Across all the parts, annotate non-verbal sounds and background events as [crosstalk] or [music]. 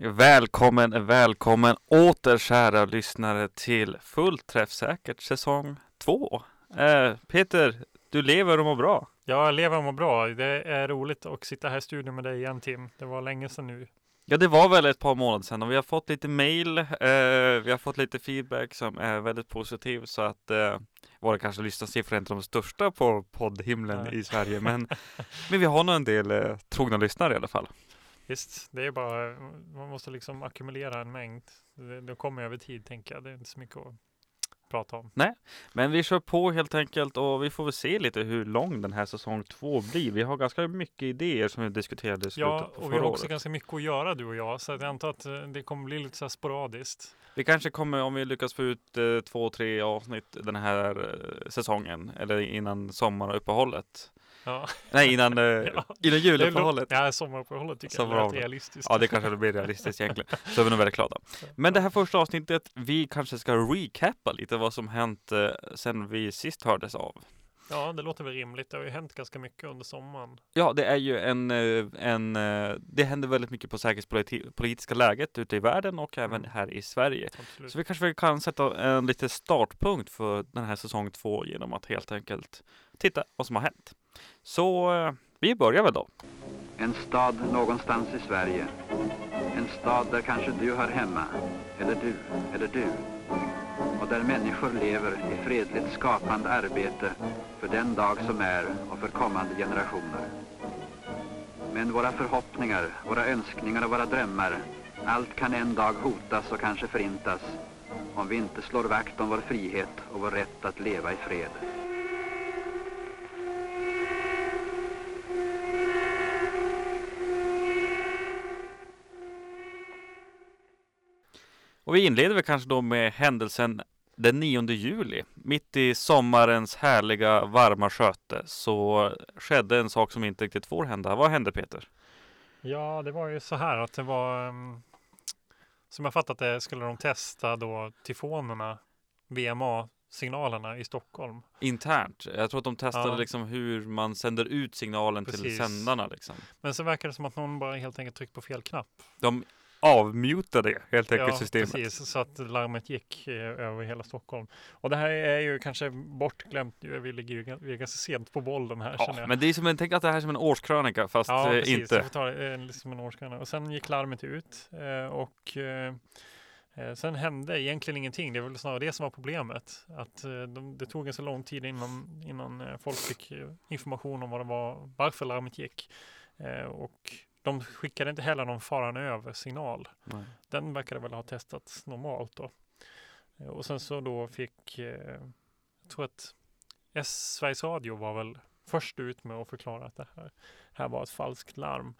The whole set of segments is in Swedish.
Välkommen, välkommen åter kära lyssnare till Fullt träffsäkert säsong två. Eh, Peter, du lever och mår bra. Ja, jag lever och mår bra. Det är roligt att sitta här i studion med dig igen Tim. Det var länge sedan nu. Ja, det var väl ett par månader sedan och vi har fått lite mail. Eh, vi har fått lite feedback som är väldigt positiv så att eh, våra kanske lyssnarsiffror är inte de största på poddhimlen Nej. i Sverige, men, [laughs] men vi har nog en del eh, trogna lyssnare i alla fall. Visst, det är bara, man måste liksom ackumulera en mängd. Det, det kommer över tid tänker jag. Det är inte så mycket att prata om. Men vi kör på helt enkelt och vi får väl se lite hur lång den här säsong två blir. Vi har ganska mycket idéer som vi diskuterade i slutet Ja, på och vi förra har också året. ganska mycket att göra du och jag. Så jag antar att eh, det kommer bli lite så här sporadiskt. Vi kanske kommer, om vi lyckas få ut eh, två, tre avsnitt den här eh, säsongen eller innan sommaruppehållet. Ja, Nej, innan, eh, [laughs] Ja. innan juluppehållet. Ja, sommaruppehållet tycker jag är rätt realistiskt. Ja, det kanske blir realistiskt egentligen. [laughs] Så är vi nog väldigt glada. Men det här första avsnittet, vi kanske ska recappa lite vad som hänt eh, sen vi sist hördes av. Ja, det låter väl rimligt. Det har ju hänt ganska mycket under sommaren. Ja, det är ju en, eh, en eh, det händer väldigt mycket på säkerhetspolitiska läget ute i världen och även Mm. här i Sverige. Absolut. Så vi kanske kan sätta en liten startpunkt för den här säsong två genom att helt enkelt titta vad som har hänt. Så eh, vi börjar väl då. En stad någonstans i Sverige. En stad där kanske du hör hemma. Eller du, eller du. Och där människor lever i fredligt skapande arbete för den dag som är och för kommande generationer. Men våra förhoppningar, våra önskningar och våra drömmar, allt kan en dag hotas och kanske förintas om vi inte slår vakt om vår frihet och vår rätt att leva i fred. Och vi inleder väl kanske då med händelsen den 9 juli. Mitt i sommarens härliga varma sköte så skedde en sak som inte riktigt får hända. Vad hände Peter? Ja, det var ju så här att det var um, som jag fattat det skulle de testa då tyfonerna, VMA-signalerna i Stockholm. Internt. Jag tror att de testade Ja. liksom hur man sänder ut signalen till Precis. sändarna liksom. Men så verkar det som att någon bara helt enkelt tryckt på fel knapp. De avmutade helt enkelt systemet. precis, så att larmet gick eh, över hela Stockholm. Och det här är ju kanske bortglömt. Vi ligger ju vi är ganska sent på bollen här Ja, men det är som en, tänk att det här är som en årskrönika fast Ja, eh, precis. inte. Jag får ta det eh, liksom en årskröna. Och sen gick larmet ut och sen hände egentligen ingenting. Det är väl snarare det som var problemet. Att de, det tog ganska lång tid innan, innan folk fick information om vad det var, varför larmet gick. Och de skickade inte heller någon faran över signal. Nej. Den verkade väl ha testats normalt då. Eh, Och sen så då fick, eh, jag tror att S Sveriges Radio var väl först ut med att förklara att det här, här var ett falskt larm.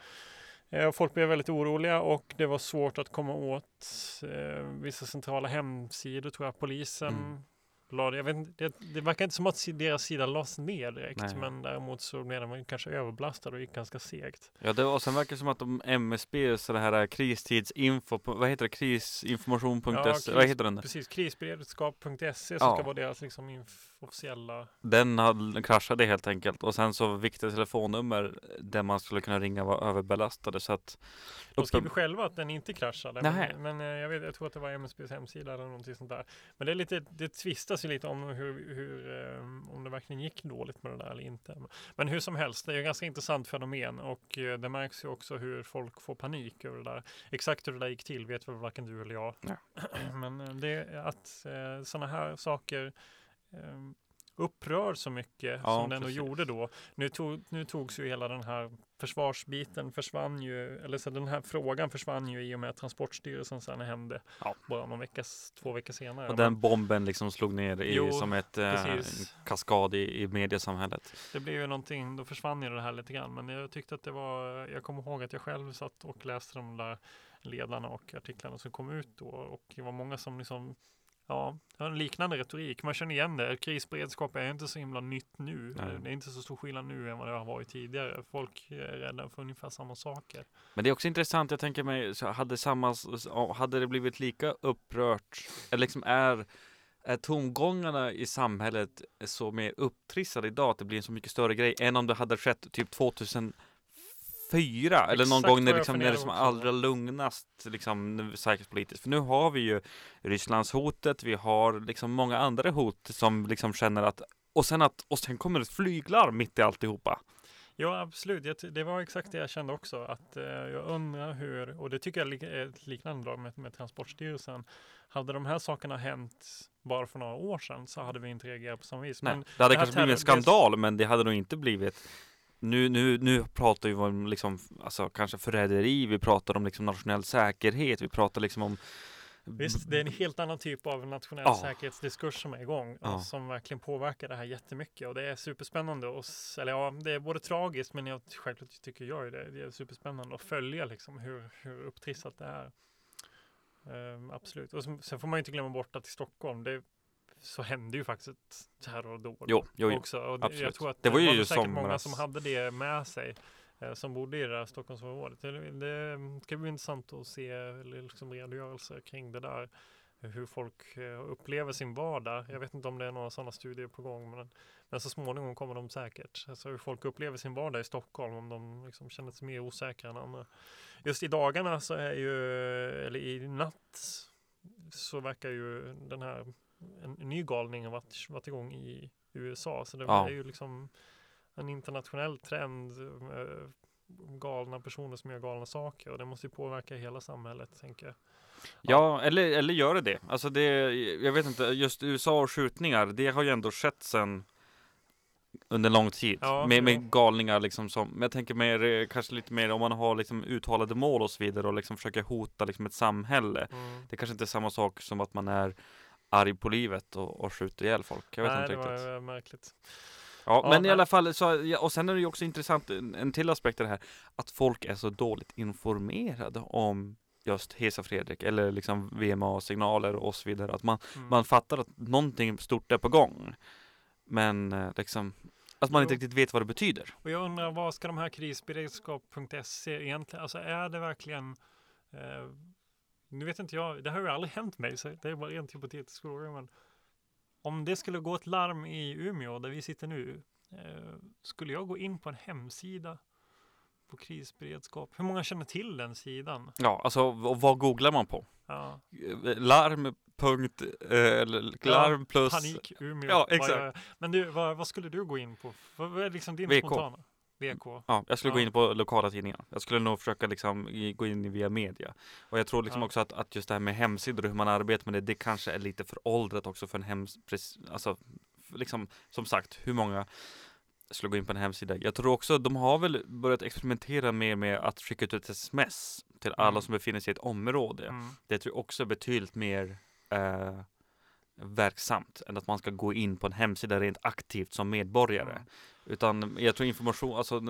Eh, folk blev väldigt oroliga och det var svårt att komma åt eh, vissa centrala hemsidor tror jag. Polisen Mm. La det. Jag vet, inte, det, det verkar inte som att deras sida lades ner direkt. Nej. Men däremot så blev den kanske överbelastad och gick ganska segt. Ja, det, och sen verkar det som att de MSB, så det här kristidsinfo, på- vad heter det, krisinformation.se, Ja, kris- vad heter den? Precis, krisberedskap.se som Ja. ska vara deras liksom inf- officiella Den hade, kraschade helt enkelt och sen så viktiga telefonnummer där man skulle kunna ringa var överbelastade så att De skriver själva att den inte kraschade. Nähä. Men, men eh, jag, vet, jag tror att det var MSBs hemsida eller någonting sånt där. Men det är lite, det tvistas ju lite om hur, hur eh, om det verkligen gick dåligt med det där eller inte. Men hur som helst, det är ju ganska intressant fenomen och eh, det märks ju också hur folk får panik över det där. Exakt hur det där gick till vet väl varken du eller jag. Nej. [clears throat] Men det att sådana här saker upprör så mycket Ja, som ändå precis. gjorde då. Nu, tog, nu togs ju hela den här försvarsbiten försvann ju, eller så den här frågan försvann ju i och med att Transportstyrelsen sen hände Ja. bara någon veckas, två veckor senare. och den bomben liksom slog ner i, Jo, som ett, eh, kaskad i, i mediesamhället. Det blev ju någonting, då försvann ju det här lite grann. Men jag tyckte att det var, jag kommer ihåg att jag själv satt och läste de där ledarna och artiklarna som kom ut då. Och det var många som liksom, ja, har en liknande retorik. Man känner igen det. Krisberedskap är inte så himla nytt nu. Nej. Det är inte så stor skillnad nu än vad det har varit tidigare. Folk är rädda för ungefär samma saker. Men det är också intressant, jag tänker mig, hade, samma, hade det blivit lika upprört, eller liksom är, är tongångarna i samhället så mer upptrissade idag att det blir en så mycket större grej än om det hade skett typ 2004 eller någon Exakt gång när, liksom, när det är som allra lugnast liksom, säkerhetspolitiskt. För nu har vi ju Rysslandshotet, vi har liksom många andra hot som liksom känner att och sen, att, och sen kommer ett flyglarm mitt i alltihopa. Ja, absolut. Det var exakt det jag kände också. Att eh, jag undrar hur, och det tycker jag är ett liknande lag med, med Transportstyrelsen. Hade de här sakerna hänt bara för några år sedan så hade vi inte reagerat på samma vis. Nej, Men det hade det kanske blivit en skandal, men det hade nog inte blivit nu, nu, nu pratar vi om liksom, alltså, kanske förräderi, vi pratar om liksom nationell säkerhet, vi pratar liksom om Visst, det är en helt annan typ av nationell Ja. säkerhetsdiskurs som är igång och som verkligen påverkar det här jättemycket och det är superspännande och eller ja, det är både tragiskt men jag självklart tycker jag ju det. Det är superspännande att följa liksom hur, hur upptrissat det är. Ehm, absolut. Och sen, sen får man ju inte glömma bort att i Stockholm det, så hände ju faktiskt ett terrordåd Jo, jo, jo. också. Och det, jag absolut. tror att Det var ju i säkert många somras. som hade det med sig eh, som bodde i det där Stockholmsområdet. Det, det ska bli intressant att se liksom redogörelser kring det där. Hur folk eh, upplever sin vardag. Jag vet inte om det är några sådana studier på gång. Men, men så småningom kommer de säkert. Alltså hur folk upplever sin vardag i Stockholm. Om de liksom känner sig mer osäkra än andra. Just i dagarna så är ju, eller i natt så verkar ju den här en ny galning har varit, varit igång i USA. Så det Ja. är ju liksom en internationell trend. Galna personer som gör galna saker och det måste ju påverka hela samhället tänker jag. Ja, eller, eller gör det det. Alltså det, jag vet inte, just USA och skjutningar, det har ju ändå skett sen under lång tid. Ja, med, ja. med galningar liksom som, men jag tänker mer, eh, kanske lite mer om man har liksom uttalade mål och så vidare och liksom försöker hota liksom ett samhälle. Mm. Det kanske inte är samma sak som att man är arg på livet och, och skjuter ihjäl folk. Jag vet Nej, inte det riktigt. var eh, märkligt. Ja, Ja, men i nej. alla fall, så, och sen är det ju också intressant, en, en till aspekt av det här, att folk är så dåligt informerade om just Hesa Fredrik eller liksom VMA-signaler och så vidare. Att man, Mm. man fattar att någonting stort är på gång. Men eh, liksom, att man inte Jo. riktigt vet vad det betyder. Och jag undrar vad ska de här krisberedskap.se egentligen, alltså är det verkligen eh, nu vet inte jag, det har ju aldrig hänt mig så det är bara rent hypotetisk fråga men om det skulle gå ett larm i Umeå där vi sitter nu eh, skulle jag gå in på en hemsida på krisberedskap? Hur många känner till den sidan? Ja, alltså och vad googlar man på? Ja, Eh, Larm, punkt, eh, larm plus panik, Umeå. Ja, exakt. Men du, vad, vad skulle du gå in på? Vad är liksom din VK. spontana? VK. Ja, jag skulle gå Ja. in på lokala tidningar. Jag skulle nog försöka liksom gå in via media. Och jag tror liksom Ja. också att, att just det här med hemsidor och hur man arbetar med det, det kanske är lite föråldrat också för en hems... pres- Alltså, liksom, som sagt, hur många skulle gå in på en hemsida? Jag tror också, de har väl börjat experimentera mer med att skicka ut ett sms till alla Mm. som befinner sig i ett område. Mm. Det tror jag också är betydligt mer eh, verksamt än att man ska gå in på en hemsida rent aktivt som medborgare. Mm. Utan jag tror information, alltså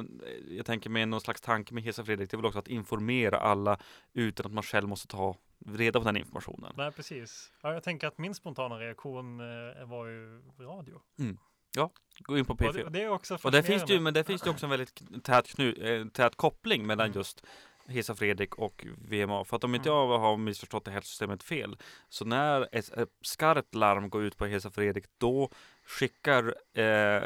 jag tänker med någon slags tanke med Hesa Fredrik, det är väl också att informera alla utan att man själv måste ta reda på den informationen. Nej, precis. Ja, jag tänker att min spontana reaktion eh, var ju radio. Gå in på Och det, P4. och det är också Och där finns det ju, men där finns det också en väldigt tät, knu, eh, tät koppling mellan Mm. just Hesa Fredrik och VMA. För att om inte jag har missförstått det här systemet fel, så när ett, ett skarpt larm går ut på Hesa Fredrik, då skickar eh,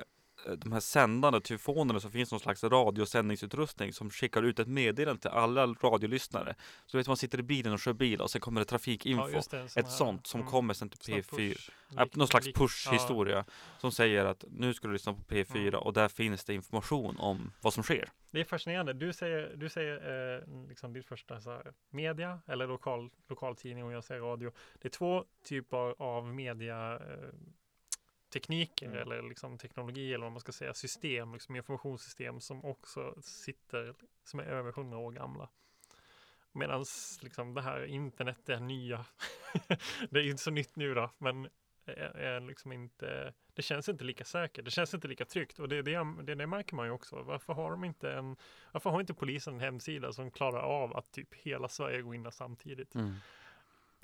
de här sändande telefonerna så finns någon slags radiosändningsutrustning som skickar ut ett meddelande till alla radiolyssnare. Så vet man sitter i bilen och kör bil och sen kommer det trafikinfo. Ja, det, ett här, sånt som mm, kommer sen till sån P4. push, Ja, lik- någon slags push-historia som säger att nu ska du lyssna på P4 Mm. och där finns det information om vad som sker. Det är fascinerande. Du säger, du säger eh, liksom ditt första så här, media eller lokal, lokaltidning och jag säger radio. Det är två typer av media eh, tekniker Mm. eller liksom teknologi eller vad man ska säga system, liksom informationssystem som också sitter som är över hundra år gamla. Medan liksom det här internet är nya. [laughs] det är inte så nytt nu då, men är, är liksom inte, det känns inte lika säkert, det känns inte lika tryggt och det, det, det, det märker man ju också. Varför har de inte en, varför har inte polisen en hemsida som klarar av att typ hela Sverige går in samtidigt?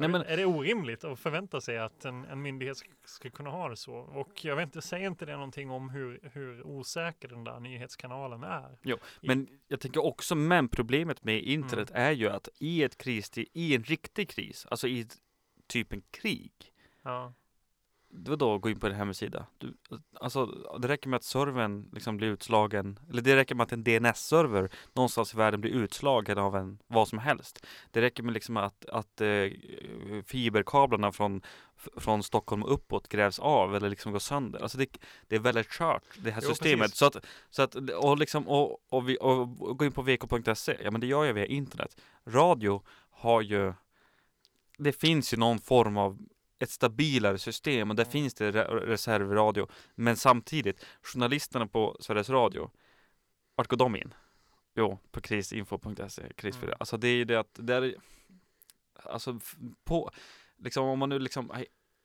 Nej, men, Är det orimligt att förvänta sig att en, en myndighet ska, kunna ha det så? Och jag vet inte, säger inte det någonting om hur, hur osäker den där nyhetskanalen är? men jag tänker också, men problemet med internet Mm. är ju att i ett kris, i en riktig kris, alltså i typ en krig, Ja, vadå gå in på en hemsida? Du, alltså det räcker med att servern liksom blir utslagen, eller det räcker med att en DNS-server någonstans i världen blir utslagen av en vad som helst. Det räcker med liksom att, att eh, fiberkablarna från, från Stockholm uppåt grävs av eller liksom går sönder. Alltså det, det är väldigt kört det här Jo, systemet. precis. Så att, så att, och liksom, och, och, vi, och, och gå in på vk.se, ja men det gör jag via internet. Radio har ju, det finns ju någon form av ett stabilare system och där finns det re- reservradio. Men samtidigt, journalisterna på Sveriges Radio, vart går de in? Jo, på krisinfo.se, krisfri. Mm. Alltså det är ju det att, det är, alltså på, liksom om man nu liksom,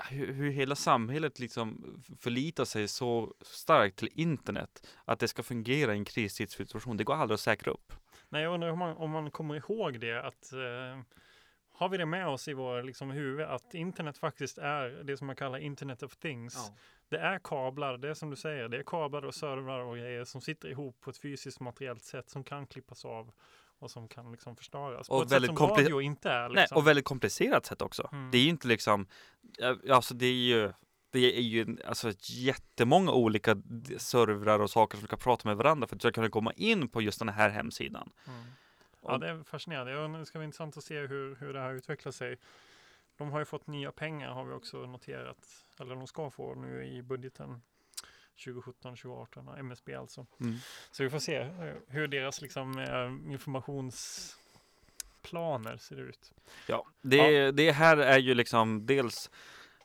hur, hela samhället liksom förlitar sig så starkt till internet, att det ska fungera i en kristidssituation, det går aldrig att säkra upp. Nej, jag undrar om man, om man kommer ihåg det att eh, har vi det med oss i vår liksom, huvud att internet faktiskt är det som man kallar internet of things. Det är kablar, det är som du säger, det är kablar och servrar och grejer som sitter ihop på ett fysiskt materiellt sätt som kan klippas av och som kan liksom förstöras. Och på ett väldigt sätt som radio inte är. Nej, Liksom. och väldigt komplicerat sätt också. Mm. Det är ju inte liksom, ja, alltså det är ju det är ju alltså jättemånga olika servrar och saker som ska prata med varandra för att du ska kunna komma in på just den här hemsidan. Mm. Ja, det är fascinerande. Ja, det ska bli intressant att se hur, hur det här utvecklar sig. De har ju fått nya pengar har vi också noterat. Eller de ska få nu i budgeten 2017-2018, ja, MSB alltså. Mm. Så vi får se eh, hur deras liksom, eh, informationsplaner ser ut. Ja, det, det här är ju liksom dels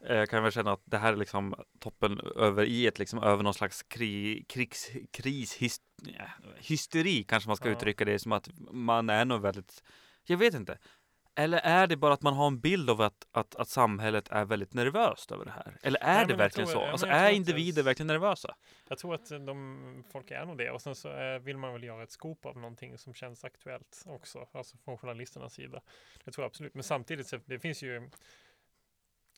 eh, kan jag väl känna att det här är liksom toppen över i ett liksom över någon slags kri, krigs, kris, ja, hysteri kanske man ska Ja. uttrycka det som att man är nog väldigt, jag vet inte. Eller är det bara att man har en bild av att, att, att samhället är väldigt nervöst över det här? Eller är Nej, det jag verkligen tror- så? Alltså jag är att- individer verkligen nervösa? Jag tror att de, folk är nog det och sen så eh, vill man väl göra ett scoop av någonting som känns aktuellt också, alltså från journalisternas sida. Det tror jag absolut, men samtidigt så det finns ju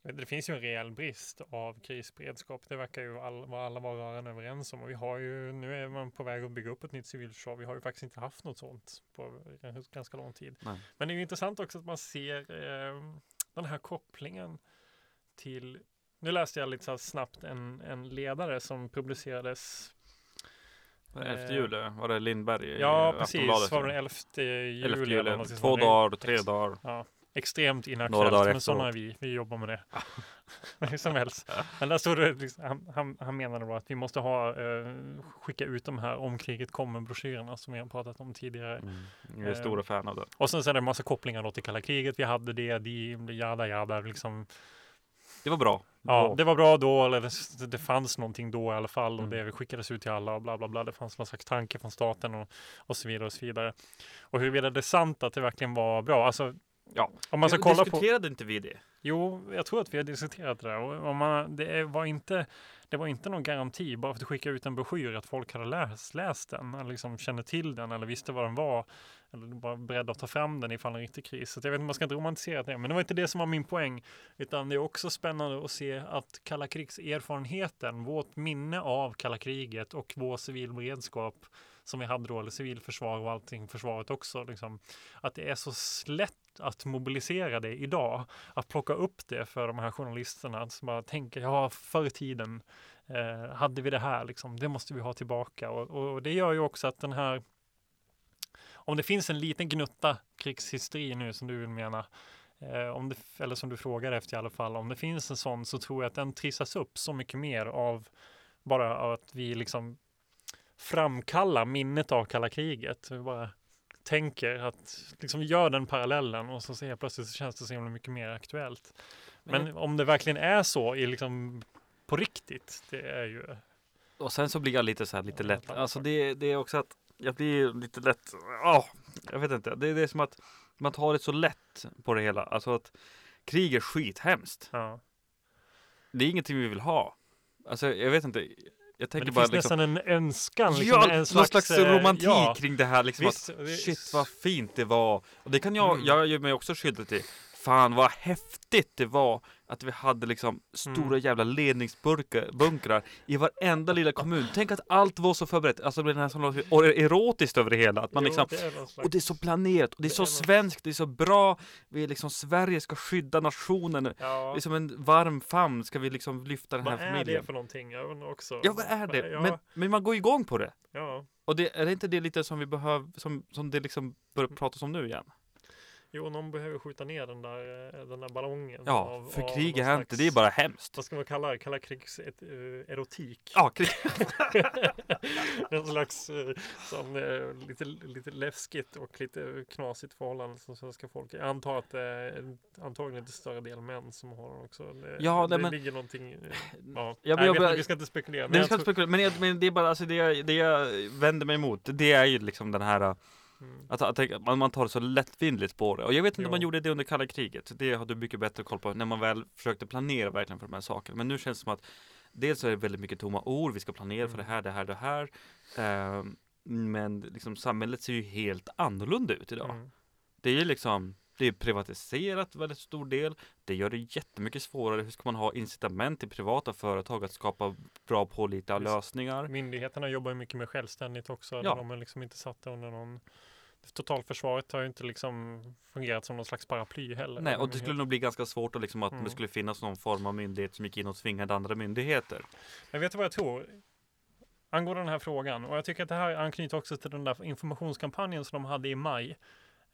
det finns ju en rejäl brist av krisberedskap. Det verkar ju all, vara alla vara rörande överens om. Och vi har ju, nu är man på väg att bygga upp ett nytt civilförsvar. Vi har ju faktiskt inte haft något sånt på ganska lång tid. Nej. Men det är ju intressant också att man ser eh, den här kopplingen till nu läste jag lite snabbt en, en ledare som publicerades. Elfte Eh, juli, var det Lindberg Ja, precis. Var det 11 juli? Elfte eller juli, någonting två dagar, tre dagar. Ja, extremt inaktuellt, men sådana är vi. Vi jobbar med det. [laughs] Hur som helst. Men där stod det, liksom, han, han, han menade då att vi måste ha, eh, skicka ut de här om kriget kommer broschyrerna som vi har pratat om tidigare. Mm. Jag är Eh, stora fan av det. Och sen så är det en massa kopplingar då till kalla kriget. Vi hade det, de, jada jada, liksom. Det var bra. Ja, Bra. det var bra då, eller det, det fanns någonting då i alla fall och Mm. det skickades ut till alla och bla bla bla. Det fanns någon slags tanke från staten och, och så vidare och så vidare. Och huruvida det är sant att det verkligen var bra, alltså Ja. om man ska kolla på Diskuterade inte vi det? Jo, jag tror att vi har diskuterat det där. Och om man, det var inte, det var inte någon garanti bara för att du skickade ut en broschyr att folk hade läst, läst den eller liksom kände till den eller visste vad den var. Eller var beredda att ta fram den ifall en riktig kris. Så jag vet inte, man ska inte romantisera det. Men det var inte det som var min poäng. Utan det är också spännande att se att kalla krigserfarenheten, vårt minne av kalla kriget och vår civil beredskap som vi hade då, eller civilförsvar och allting, försvaret också, liksom, att det är så lätt att mobilisera det idag, att plocka upp det för de här journalisterna som bara tänker, ja, förr i tiden eh, hade vi det här, liksom, det måste vi ha tillbaka. Och, och det gör ju också att den här, om det finns en liten gnutta krigshysteri nu som du vill mena, eh, om det, eller som du frågar efter i alla fall, om det finns en sån så tror jag att den trissas upp så mycket mer av bara av att vi liksom framkallar minnet av kalla kriget. Vi bara tänker att liksom gör den parallellen och så ser jag plötsligt så känns det så himla mycket mer aktuellt. Men om det verkligen är så i liksom på riktigt, det är ju Och sen så blir jag lite så här lite lätt. Alltså det, det är också att jag blir lite lätt. åh, jag vet inte. Det, det är som att man tar det så lätt på det hela. Alltså att krig är skithemskt. ja. Det är ingenting vi vill ha. Alltså jag vet inte. Jag Men tänker det bara finns liksom. nästan en önskan. Liksom, ja, en någon slags, eh, romantik ja, kring det här. Liksom visst, att, det- shit vad fint det var. Och det kan jag, Mm. jag gör mig också skyldig till. Fan vad häftigt det var att vi hade liksom stora Mm. jävla ledningsbunkrar i varenda lilla kommun. Tänk att allt var så förberett, alltså det nästan något erotiskt över det hela. Att man Jo, liksom, det och det är så planerat, och det är Det så är svenskt, det är så bra. Vi är liksom, Sverige ska skydda nationen. ja, Det är som en varm famn ska vi liksom lyfta den här vad är familjen. det för någonting? Jag undrar också. Ja, vad är det? Ja, Men, men man går igång på det. ja. Och det, är det inte det lite som vi behöver, som, som det liksom börjar pratas om nu igen? Jo, någon behöver skjuta ner den där, eh, den där ballongen. Ja, av- för av krig är inte, det är bara hemskt. Vad ska man kalla det? Kalla krigs et, eh, erotik. Ja, krig. [laughs] [laughs] en slags eh, som, eh, lite, lite läskigt och lite knasigt förhållande som svenska folk. Jag antar att det är antagligen lite större del män som har den också. Det, Ja, det nej, men- ligger någonting. [laughs] Ja, Ja, men Nej, jag vet bara- inte, vi ska inte spekulera. Men jag jag ska tror, spekulera, men, jag, men det är bara alltså det jag, det jag vänder mig emot, det är ju liksom den här mm, att, att, att man, man tar det så lättvindigt på det. Och jag vet inte om man Jo. gjorde det under kalla kriget. Det har du mycket bättre koll på när man väl försökte planera verkligen för de här sakerna. Men nu känns det som att dels är det väldigt mycket tomma ord. Vi ska planera för det här, det här, det här. Ehm, men liksom samhället ser ju helt annorlunda ut idag. mm, Det är ju liksom det är privatiserat väldigt stor del. Det gör det jättemycket svårare. Hur ska man ha incitament till privata företag att skapa bra pålitliga lösningar? Myndigheterna jobbar ju mycket mer självständigt också. Ja. De är liksom inte satta under någon Totalförsvaret har ju inte liksom fungerat som någon slags paraply heller. Nej, och det skulle nog bli ganska svårt att liksom att Mm. det skulle finnas någon form av myndighet som gick in och tvingade andra myndigheter. Men vet du vad jag tror? Angående den här frågan, och jag tycker att det här anknyter också till den där informationskampanjen som de hade i maj.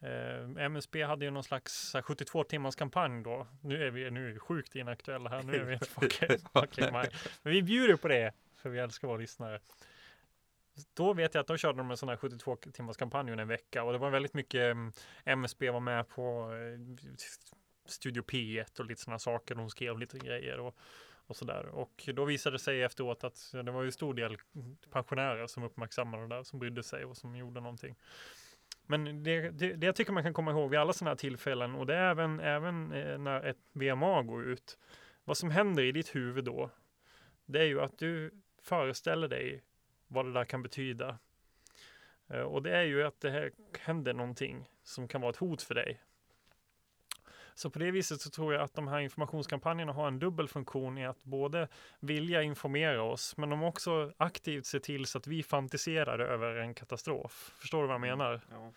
Eh, MSB hade ju någon slags så här, 72 timmars kampanj då. Nu är vi nu är vi sjukt inaktuella här, nu är vi [laughs] fucking maj. Men vi bjuder på det, för vi älskar våra lyssnare. Då vet jag att de körde en sån här 72 timmars kampanj under en vecka och det var väldigt mycket mm, MSB var med på eh, Studio P1 och lite sådana saker. De skrev lite grejer och, och sådär. Och då visade det sig efteråt att det var ju stor del pensionärer som uppmärksammade det där, som brydde sig och som gjorde någonting. Men det, det, det jag tycker man kan komma ihåg vid alla sådana här tillfällen och det är även, även eh, när ett VMA går ut. Vad som händer i ditt huvud då, det är ju att du föreställer dig vad det där kan betyda. Eh, Och det är ju att det här händer någonting som kan vara ett hot för dig. Så på det viset så tror jag att de här informationskampanjerna har en dubbel funktion i att både vilja informera oss, men de också aktivt ser till så att vi fantiserar över en katastrof. Förstår du vad jag menar? Ja.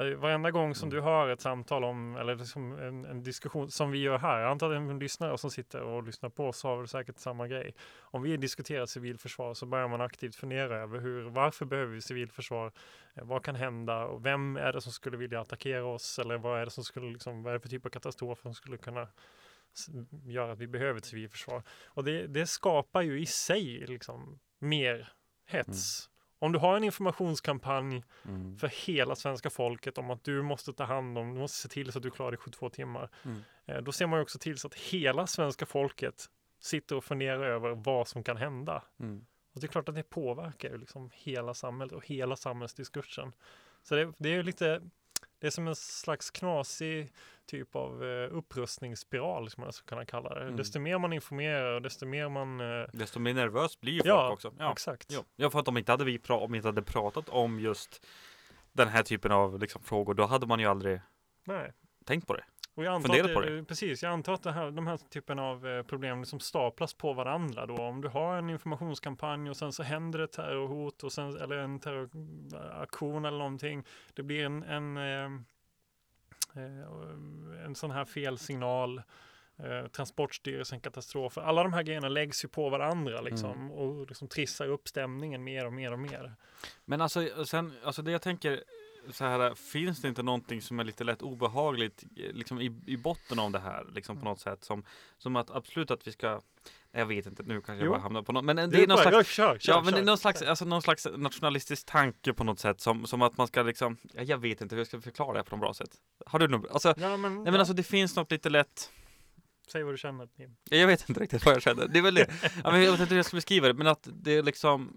Eh, Varenda gång som Mm. du hör ett samtal om, eller liksom en, en diskussion som vi gör här, antar att en lyssnare som sitter och lyssnar på oss har väl säkert samma grej. Om vi diskuterar civilförsvar så börjar man aktivt fundera över hur, varför behöver vi civilförsvar? Eh, Vad kan hända? Och vem är det som skulle vilja attackera oss? Eller vad är det som skulle, liksom, vad är det för typ av katastrof som skulle kunna göra att vi behöver ett civilförsvar? Och det, det skapar ju i sig liksom mer hets. Om du har en informationskampanj Mm. för hela svenska folket om att du måste ta hand om, du måste se till så att du klarar dig 72 timmar. Mm. Eh, Då ser man ju också till så att hela svenska folket sitter och funderar över vad som kan hända. Mm. Och det är klart att det påverkar liksom hela samhället och hela samhällsdiskursen. Så det, det är ju lite, det är som en slags knasig typ av eh, upprustningsspiral som man skulle kunna kalla det. Mm. Desto mer man informerar och desto mer man... Eh, Desto mer nervös blir folk ja, också. Ja. exakt. Ja, för att om inte hade vi pra- om inte hade pratat om just den här typen av liksom, frågor, då hade man ju aldrig Nej. tänkt på det. Och jag antar att på det, Precis, jag antar att det här, de här typen av eh, problem liksom staplas på varandra då. Om du har en informationskampanj och sen så händer det terrorhot och sen, eller en terroraktion eller någonting. Det blir en, en, en sån här felsignal. Eh, Transportstyrelsen, katastrofer. Alla de här grejerna läggs ju på varandra liksom Mm. och liksom trissar upp stämningen mer och mer och mer. Men alltså, sen, alltså det jag tänker så här, finns det inte någonting som är lite lätt obehagligt eh, liksom i, i botten av det här, liksom på Mm. något sätt som, som att absolut att vi ska, jag vet inte, nu kanske jag Jo. bara hamnar på något, men det, Det är någon bara- slags ja, kör, kör, Ja men det är någon slags, alltså någon slags nationalistisk tanke på något sätt som, som att man ska liksom, ja, jag vet inte hur jag ska förklara det på något bra sätt. Har du något, alltså, Ja, men, nej men alltså det finns något lite lätt, Säg vad du känner. Jag vet inte riktigt vad jag känner. Det är väl det. [laughs] Jag vet inte hur jag ska beskriva det, men att det är liksom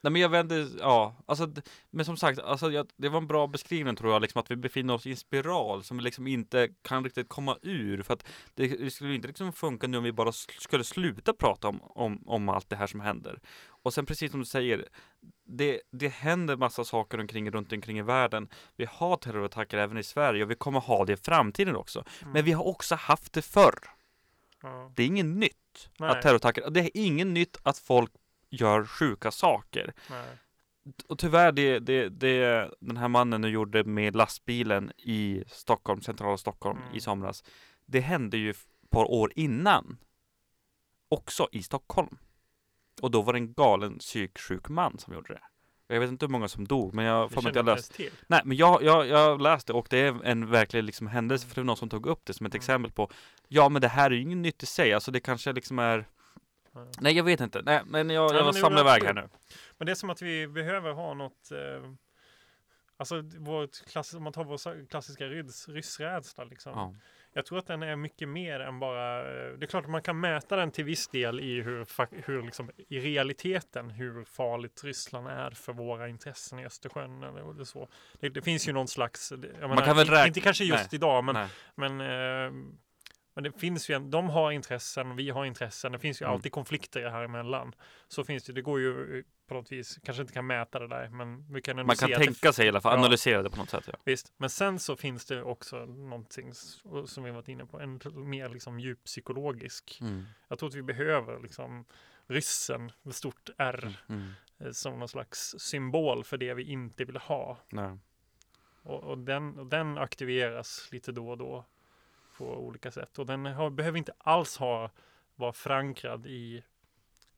Nej men jag vänder, ja, alltså, men som sagt, alltså, jag, det var en bra beskrivning tror jag, liksom att vi befinner oss i en spiral som vi liksom inte kan riktigt komma ur. För att det, det skulle inte liksom funka nu om vi bara skulle sluta prata om, om, om allt det här som händer. Och sen precis som du säger, det, det händer massa saker omkring, runt omkring i världen. Vi har terrorattacker även i Sverige och vi kommer ha det i framtiden också. Mm. Men vi har också haft det förr. Ja. Det är inget nytt Nej. att terrorattacker, det är inget nytt att folk gör sjuka saker. Nej. Och tyvärr, det, det, det den här mannen nu gjorde med lastbilen i Stockholm, centrala Stockholm Mm. i somras. Det hände ju ett par år innan. Också i Stockholm. Och då var det en galen psyksjuk man som gjorde det. Jag vet inte hur många som dog, men jag får att jag jag läst. inte ens till. Nej, men jag, jag, jag läste och det är en verklig liksom händelse Mm. för det var någon som tog upp det som ett Mm. exempel på Ja, men det här är ju inget nytt i sig. Alltså det kanske liksom är. Nej, jag vet inte. Nej, men jag, Ja, jag det samlar iväg här nu. Men det är som att vi behöver ha något eh, Alltså vårt klass, om man tar vår klassiska ryss, ryssrädsla liksom. Ja. Jag tror att den är mycket mer än bara eh, Det är klart att man kan mäta den till viss del i hur, hur liksom, i realiteten hur farligt Ryssland är för våra intressen i Östersjön eller, så. Det, det finns ju någon slags menar, kan väl in- räk- Inte kanske just Nej. idag men, Nej. men eh, men det finns ju en, de har intressen, vi har intressen, det finns ju Mm. alltid konflikter här emellan. Så finns det, det går ju eh, på något vis, kanske inte kan mäta det där, men vi kan ändå Man kan att det tänka sig i alla fall, Ja. analysera det på något sätt. Ja. Visst, men sen så finns det också någonting som vi varit inne på, en mer liksom djuppsykologisk. Mm. Jag tror att vi behöver liksom ryssen med stort R Mm. eh, som någon slags symbol för det vi inte vill ha. Nej. Och, och, den, och den aktiveras lite då och då på olika sätt. Och den har, behöver inte alls ha, vara förankrad i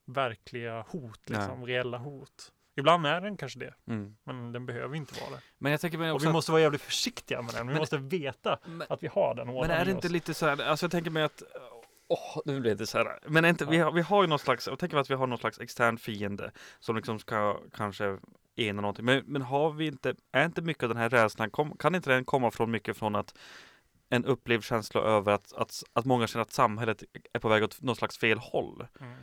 verkliga hot, liksom, reella hot. Ibland är den kanske det, Mm. men den behöver inte vara det. Men jag tänker Och också vi att- måste vara jävligt försiktiga med den. Vi Men- måste veta men, att vi har den men är det inte oss. lite så här, alltså jag tänker mig att Åh, nu blir det så här. Men inte, vi, har, vi har ju någon slags, jag tänker att vi har någon slags extern fiende som liksom ska kanske ena någonting. Men, men har vi inte, är inte mycket av den här rädslan, kom, kan inte den komma från mycket från att en upplevd känsla över att, att, att många känner att samhället är på väg åt något slags fel håll. Mm.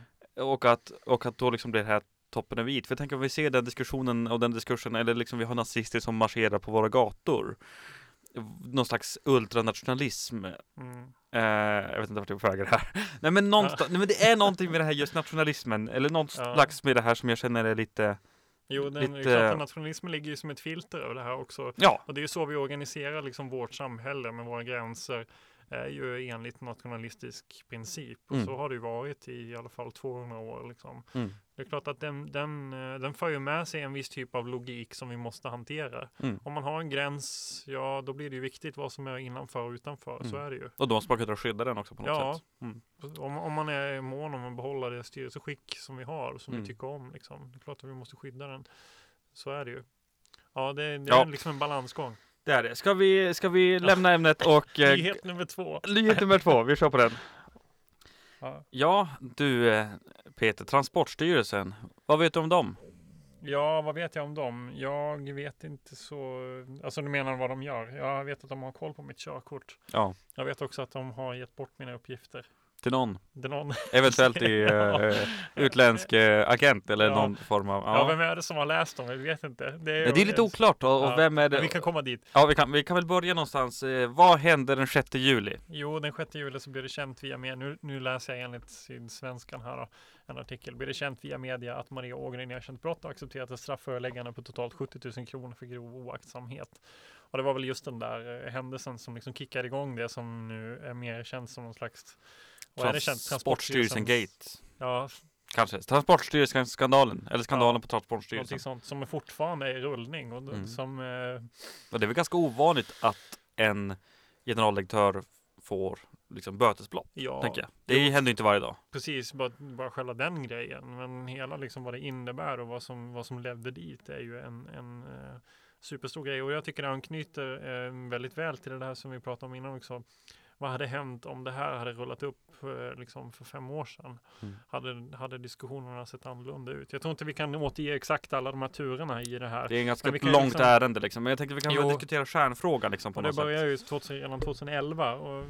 Och att, och att då liksom blir det här toppen är vit. För jag tänker om vi ser den diskussionen och den diskursen, eller liksom vi har nazister som marscherar på våra gator. Någon slags ultranationalism. Mm. Eh, jag vet inte vart jag är på väg här. Nej men, någonstans, nej men det är någonting med det här just nationalismen, eller något Ja. slags med det här som jag känner är lite, Jo, den, Lite- nationalismen ligger ju som ett filter över det här också. ja, Och det är ju så vi organiserar liksom vårt samhälle med våra gränser är ju enligt nationalistisk princip. Och Mm. så har det ju varit i, i alla fall 200 år. Liksom. Mm. Det är klart att den, den, eh, den för ju med sig en viss typ av logik som vi måste hantera. Mm. Om man har en gräns, ja då blir det ju viktigt vad som är innanför och utanför. Så Mm. är det ju. och då måste man kunna skydda den också på något Ja. sätt. Mm. Om, om man är mån om att behålla det styrelseskick som vi har, som Mm. vi tycker om. Liksom. Det är klart att vi måste skydda den. Så är det ju. Ja, det, det Ja. är liksom en balansgång. Det är det. Ska vi, ska vi lämna ämnet och... [laughs] eh, Nyhet nummer två. Nyhet nummer två, vi kör på den. Ja. Ja, du eh, Peter, Transportstyrelsen, vad vet du om dem? ja, vad vet jag om dem? Jag vet inte så. Alltså du menar vad de gör? Jag vet att de har koll på mitt körkort. Ja, Jag vet också att de har gett bort mina uppgifter. Till någon, är någon. eventuellt i [laughs] eh, utländsk eh, agent eller Ja. någon form av... Ja. Ja. vem är det som har läst dem? Jag vet inte. Det är, Men det är lite oklart och, och Ja, vem är Men det? vi kan komma dit. Ja, vi kan, vi kan väl börja någonstans. Eh, vad hände den 6 juli? Jo, den 6 juli så blir det känt via media. Nu, nu läser jag enligt Sydsvenskan här då, en artikel. Blir det känt via media att Maria Ågren erkänt brott och accepterat ett strafföreläggande på totalt 70 000 kronor för grov oaktsamhet. Och det var väl just den där händelsen som liksom kickade igång det som nu är mer känt som någon slags vad är det känt? Transportstyrelsen Gate. Ja, Kanske. Transportstyrelsen-skandalen. Eller skandalen på Transportstyrelsen. någonting sånt som är fortfarande är i rullning och Mm. som eh, det är väl ganska ovanligt att en generaldirektör får liksom bötesblott. ja, Tänker jag. Det händer ju inte varje dag. precis bara, bara själva den grejen. Men hela liksom vad det innebär och vad som, vad som ledde dit är ju en, en eh, superstor grej. Och jag tycker det anknyter eh, väldigt väl till det där som vi pratade om innan också. Vad hade hänt om det här hade rullat upp eh, liksom för fem år sedan? Mm. Hade, hade diskussionerna sett annorlunda ut? Jag tror inte vi kan återge exakt alla de här turerna i det här. Det är en ganska långt liksom- ärende liksom. Men jag tänkte vi kan Jo. diskutera kärnfrågan liksom på det något sätt. började ju 2000, redan 2011. Och,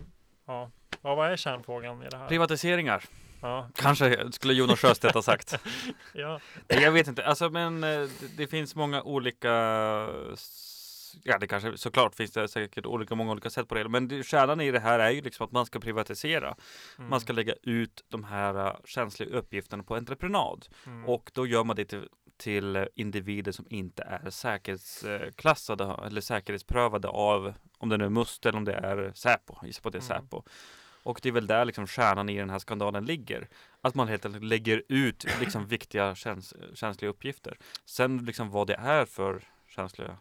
ja. ja, vad är kärnfrågan i det här? Privatiseringar. Ja, Kanske skulle Jonas Sjöstedt ha sagt. [laughs] ja, jag vet inte, alltså men eh, det, det finns många olika Ja, det kanske såklart finns det säkert olika, många olika sätt på det. Men det, kärnan i det här är ju liksom att man ska privatisera. mm, Man ska lägga ut de här eh, känsliga uppgifterna på entreprenad. mm, Och då gör man det till, till individer som inte är säkerhetsklassade eller säkerhetsprövade av om det nu är Must eller om det är Säpo. Gissa på det är Mm. Säpo. Och det är väl där liksom kärnan i den här skandalen ligger. Att man helt enkelt lägger ut liksom viktiga käns känsliga uppgifter. Sen liksom vad det är för känsliga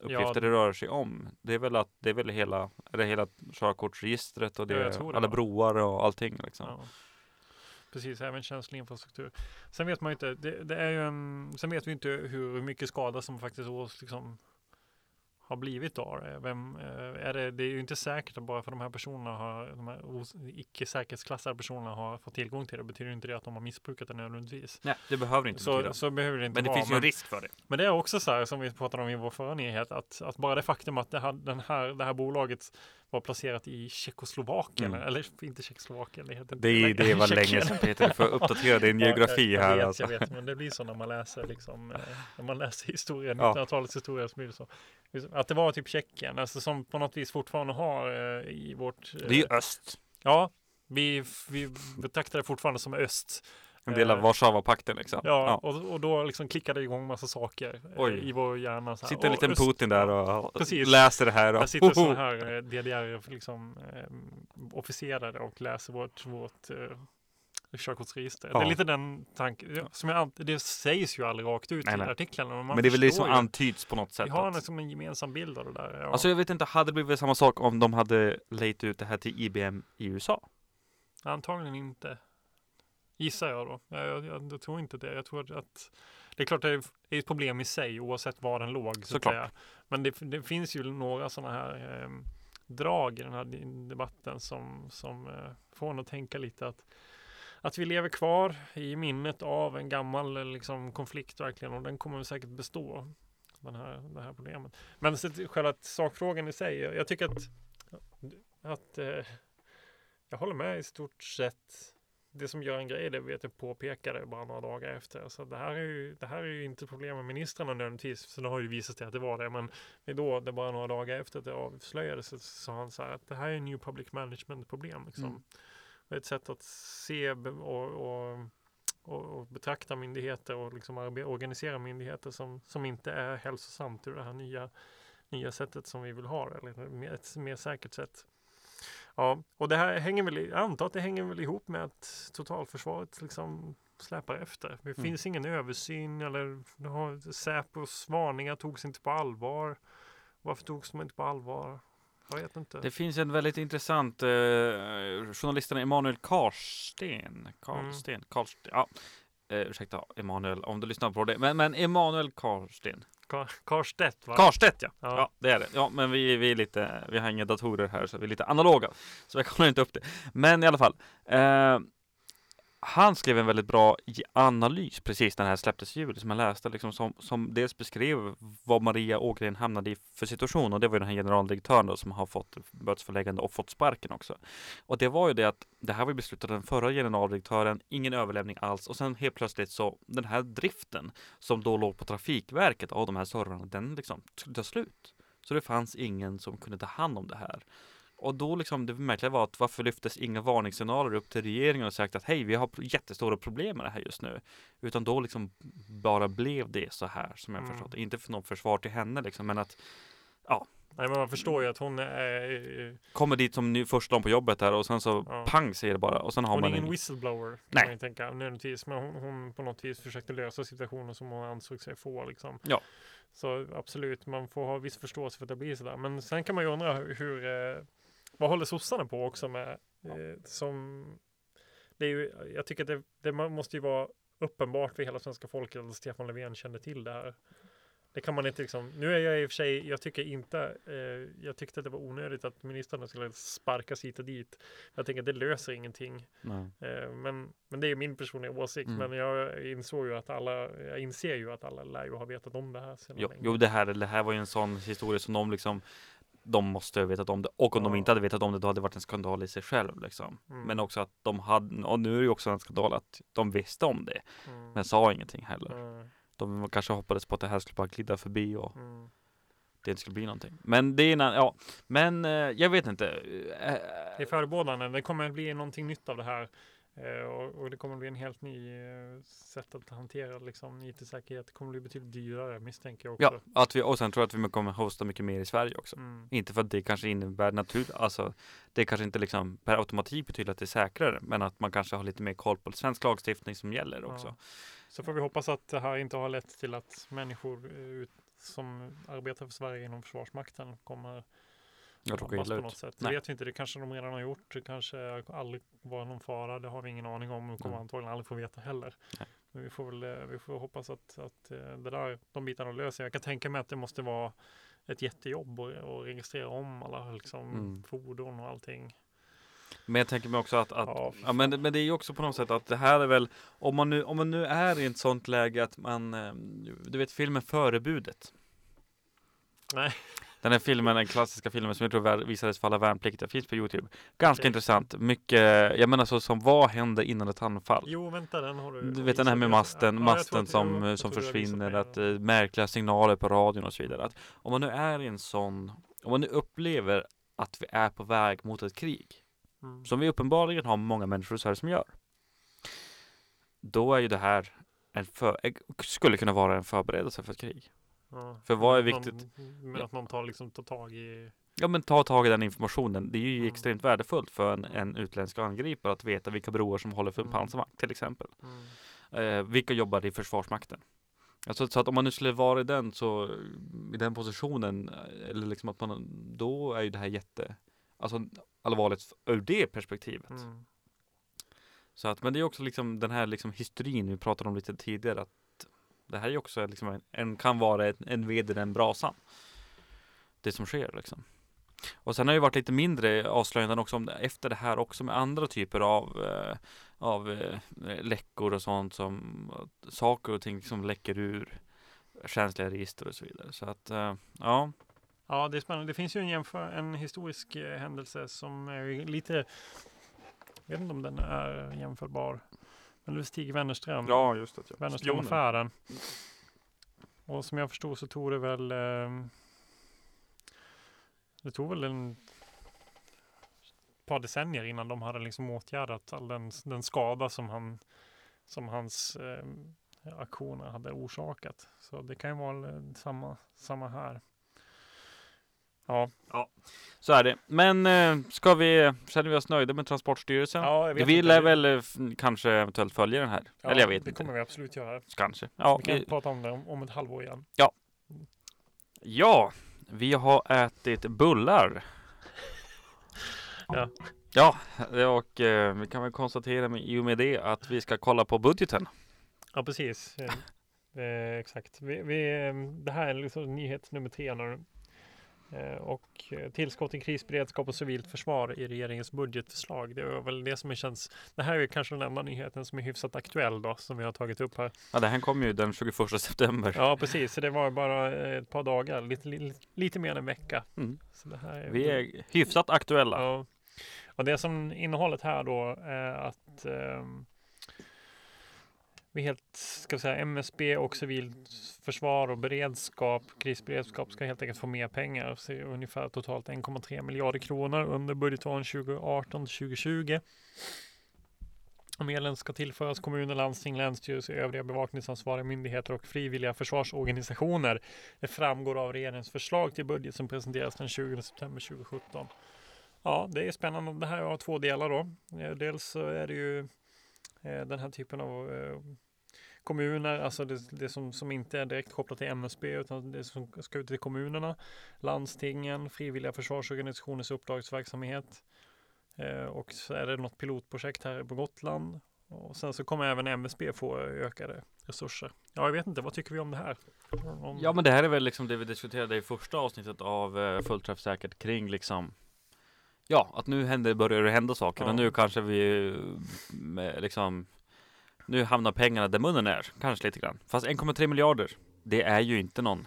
uppgifter Ja. det rör sig om. Det är väl att det är väl hela, eller hela körkortsregistret och det, Ja, det, alla va? broar och allting liksom. ja. Precis, även känslig infrastruktur. Sen vet man inte, det, det är ju en, sen vet vi inte hur mycket skada som faktiskt ås, liksom, har blivit av det. Vem, eh, är det. Det är ju inte säkert att bara för de här personerna har, de här icke säkerhetsklassade personerna har fått tillgång till det, betyder inte det att de har missbrukat det nödvändigtvis. Nej, det behöver inte betyda. Så, så behöver det inte Men det vara. finns ju en risk för det. Men det är också så här som vi pratade om i vår förra nyhet att, att bara det faktum att det här, den här, det här bolaget var placerat i Tjeckoslovakien, Mm. eller inte Tjeckoslovakien, det heter Det, det var länge sedan Peter, du får uppdatera din [laughs] Ja, geografi jag, här jag vet, alltså. Jag vet, men det blir så när man läser liksom, eh, när man läser historien, Ja. 1900-talets historia så blir det så. Att det var typ Tjeckien, alltså som på något vis fortfarande har eh, i vårt... eh, Det är ju öst. Ja, vi, vi betraktar det fortfarande som öst. En del av Eh, Warszawapakten liksom. Ja, Och, och då liksom klickade det igång massa saker eh, Oj. i vår hjärna. Så här, Sitter en "Åh, liten öst." Putin där och Precis. läser det här. Och, Där sitter [laughs] sådana här eh, DDR liksom, eh, officerare och läser vårt, vårt eh, körkortsregister. Det Ja. är lite den tanken. ja, Som jag, det sägs ju aldrig rakt ut Nej, i nej. artiklarna. Men, Men det är väl det som ju. antyds på något sätt. Vi har att- liksom en gemensam bild av det där. Ja. Alltså jag vet inte, hade det blivit samma sak om de hade lejt ut det här till IBM i USA? Antagligen inte. Gissar jag då. Jag, jag, jag, tror inte det. Jag tror att det är klart det är det är ett problem i sig oavsett var den låg. Så Såklart. Men det, det finns ju några sådana här eh, drag i den här debatten som, som eh, får en att tänka lite att att vi lever kvar i minnet av en gammal eh, liksom, konflikt verkligen och den kommer säkert bestå. Den här, det här problemet. Men så, själva sakfrågan i sig. Jag, jag tycker att, att eh, jag håller med i stort sett det som gör en grej, det vet jag påpekade bara några dagar efter. Så det här är ju, det här är ju inte problem med ministrarna nödvändigtvis. Så det har ju visat sig att det var det. Men det är då, det bara några dagar efter att det avslöjades, så sa han så här att det här är en new public management problem. Liksom. Mm. Ett sätt att se och, och, och, och betrakta myndigheter och liksom organisera myndigheter som, som inte är hälsosamt ur det här nya, nya sättet som vi vill ha det. Eller ett mer säkert sätt. Ja, och det här hänger väl, jag antar att det hänger väl ihop med att totalförsvaret liksom släpar efter. Det Mm. finns ingen översyn eller Säpos varningar togs inte på allvar. Varför togs de inte på allvar? Jag vet inte. Det finns en väldigt intressant, eh, journalisten Emanuel Karsten, Karlsten, Karlsten, ja. Eh, ursäkta Emanuel om du lyssnar på det, men, men Emanuel Karsten. Ka- Karstedt va? Karstedt ja. Ja. ja, det är det. Ja, men vi, vi är lite, vi har inga datorer här så vi är lite analoga. Så jag kollar inte upp det. Men i alla fall. Eh, han skrev en väldigt bra analys precis när det här släpptes i juli som jag läste liksom som, som dels beskrev vad Maria Ågren hamnade i för situation och det var ju den här generaldirektören då som har fått bötesföreläggande och fått sparken också. Och det var ju det att det här var ju beslutat av den förra generaldirektören, ingen överlämning alls och sen helt plötsligt så den här driften som då låg på Trafikverket av de här servrarna, den liksom skulle ta slut. Så det fanns ingen som kunde ta hand om det här. Och då liksom det märkliga var att varför lyftes inga varningssignaler upp till regeringen och sagt att hej, vi har jättestora problem med det här just nu. Utan då liksom bara blev det så här som jag Mm. förstått. Inte för något försvar till henne liksom, men att Nej, men man förstår ju att hon är, kommer dit som ny, första dagen på jobbet där och sen så Ja. pang säger det bara och sen har hon är man ingen en, whistleblower kan Nej. man ju tänka nödvändigtvis. Men hon, hon på något vis försökte lösa situationen som hon ansåg sig få liksom. Ja. Så absolut, man får ha viss förståelse för att det blir sådär. Men sen kan man ju undra hur, hur eh, vad håller sossarna på också med eh, som det är ju, jag tycker att det, det må- måste ju vara uppenbart för hela svenska folket att Stefan Löfven kände till det här. Det kan man inte liksom, nu är jag i och för sig, jag tycker inte, eh, jag tyckte att det var onödigt att ministrarna skulle sparkas hit och dit. Jag tänker att det löser ingenting. Eh, men, men det är min personliga åsikt. Mm. Men jag insåg ju att alla, jag inser ju att alla lär ju ha vetat om det här sedan Jo, länge. jo det, här, det här var ju en sån historia som de liksom de måste ha vetat om det. Och om de Ja. inte hade vetat om det, då hade det varit en skandal i sig själv. Liksom. Mm. Men också att de hade, och nu är det ju också en skandal att de visste om det, Mm. men sa ingenting heller. Mm. De kanske hoppades på att det här skulle bara glida förbi och Mm. det inte skulle bli någonting. Men det är, en- ja, men eh, jag vet inte. Eh, Det är förebådande. Det kommer bli någonting nytt av det här. Eh, och, och det kommer bli en helt ny eh, sätt att hantera liksom, IT-säkerhet. Det kommer bli betydligt dyrare misstänker jag också. Ja, att vi, och sen tror jag att vi kommer hosta mycket mer i Sverige också. Mm. Inte för att det kanske innebär natur, alltså det kanske inte liksom per automatik betyder att det är säkrare, men att man kanske har lite mer koll på svensk lagstiftning som gäller också. Ja. Så får vi hoppas att det här inte har lett till att människor eh, ut, som arbetar för Sverige inom Försvarsmakten kommer Jag drabbas illa ut. något sätt. Det vet vi inte. Det kanske de redan har gjort. Det kanske aldrig var någon fara. Det har vi ingen aning om. och kommer Mm. antagligen aldrig få veta heller. Nej. Men vi får väl eh, vi får hoppas att, att eh, det där, de bitarna löser. Jag kan tänka mig att det måste vara ett jättejobb att registrera om alla liksom, Mm. fordon och allting. Men jag tänker mig också att, att Ja, ja, men, men det är ju också på något sätt att det här är väl, om man nu, om man nu är i ett sånt läge att man, eh, du vet filmen Förebudet. Nej. Den här filmen, den klassiska filmen som jag tror visades för alla värnpliktiga, finns på Youtube. Ganska Okej. intressant, mycket, jag menar så som vad händer innan ett anfall? Jo, vänta, den har du. Du vet den här med masten, Ja, masten som, jag som försvinner, att eh, märkliga signaler på radion och så vidare. Att om man nu är i en sån, om man nu upplever att vi är på väg mot ett krig, Mm. som vi uppenbarligen har många människor i Sverige som gör. Då är ju det här en för, eh, skulle kunna vara en förberedelse för ett krig. Ja. För vad är viktigt? Men att någon tar, liksom, tar tag i Ja men ta tag i den informationen. Det är ju Mm. extremt värdefullt för en, en utländsk angripare att veta vilka broar som håller för en Mm. pansarvagn till exempel. mm. Eh, vilka jobbar i Försvarsmakten? Alltså, så att om man nu skulle vara i den så i den positionen eller liksom att man då är ju det här jätte alltså allvarligt ur det perspektivet. Mm. Så att, men det är också liksom den här liksom historin vi pratade om lite tidigare att det här är ju också liksom en, en kan vara en, en ved i den brasan. Det som sker liksom. Och sen har det ju varit lite mindre avslöjanden också om det, efter det här också med andra typer av, eh, av eh, läckor och sånt som saker och ting som läcker ur känsliga register och så vidare. Så att eh, ja, Ja, det är spännande. Det finns ju en, jämför, en historisk eh, händelse som är lite, jag vet inte om den är jämförbar. Men är Stig Wennerström, ja just det. Ja. Wennerströmaffären. Och som jag förstod så tog det väl, eh, det tog väl en par decennier innan de hade liksom åtgärdat all den, den skada som, han, som hans eh, aktioner hade orsakat. Så det kan ju vara eh, samma, samma här. Ja, Så är det. Men eh, ska vi, känner vi oss nöjda med Transportstyrelsen? ja jag vet vi lär väl eh, kanske eventuellt följa den här. Ja, Eller jag vet det inte. kommer vi absolut göra. Kanske. Ja, Vi kan vi, prata om det om, om ett halvår igen. ja, vi har ätit bullar. Ja. Ja, och eh, vi kan väl konstatera med, i och med det att vi ska kolla på budgeten. Ja, precis. Eh, exakt. Vi, vi, det här är liksom nyhet nummer tre. Eh, och eh, tillskott i krisberedskap och civilt försvar i regeringens budgetförslag. Det är väl det som känns. Det här är kanske den enda nyheten som är hyfsat aktuell då, som vi har tagit upp här. Ja, det här kom ju den 21 september. Ja, precis. Så det var bara eh, ett par dagar, lite, lite, lite mer än en vecka. Mm. Så det här är, Vi är hyfsat aktuella. Ja. Och det som innehållet här då är att ehm, vi helt, ska vi säga, MSB och civilförsvar och beredskap, krisberedskap ska helt enkelt få mer pengar. Så ungefär totalt 1,3 miljarder kronor under budgetåren 2018-2020. Och medlen ska tillföras kommuner, landsting, länsstyrelser, övriga bevakningsansvariga myndigheter och frivilliga försvarsorganisationer. Det framgår av regeringens förslag till budget som presenteras den 20 september 2017. Ja, det är spännande. Det här har två delar då. Eh, dels så är det ju Eh, den här typen av eh, kommuner, alltså det, det som, som inte är direkt kopplat till MSB utan det som ska ut till kommunerna, landstingen, frivilliga försvarsorganisationers uppdragsverksamhet. Eh, och så är det något pilotprojekt här på Gotland. Och sen så kommer även MSB få ökade resurser. Ja, jag vet inte, vad tycker vi om det här? Om, Ja, men det här är väl liksom det vi diskuterade i första avsnittet av eh, Fullt kring liksom Ja, att nu händer, börjar det hända saker Ja. och nu kanske vi liksom Nu hamnar pengarna där munnen är, kanske lite grann. Fast 1,3 miljarder, det är ju inte någon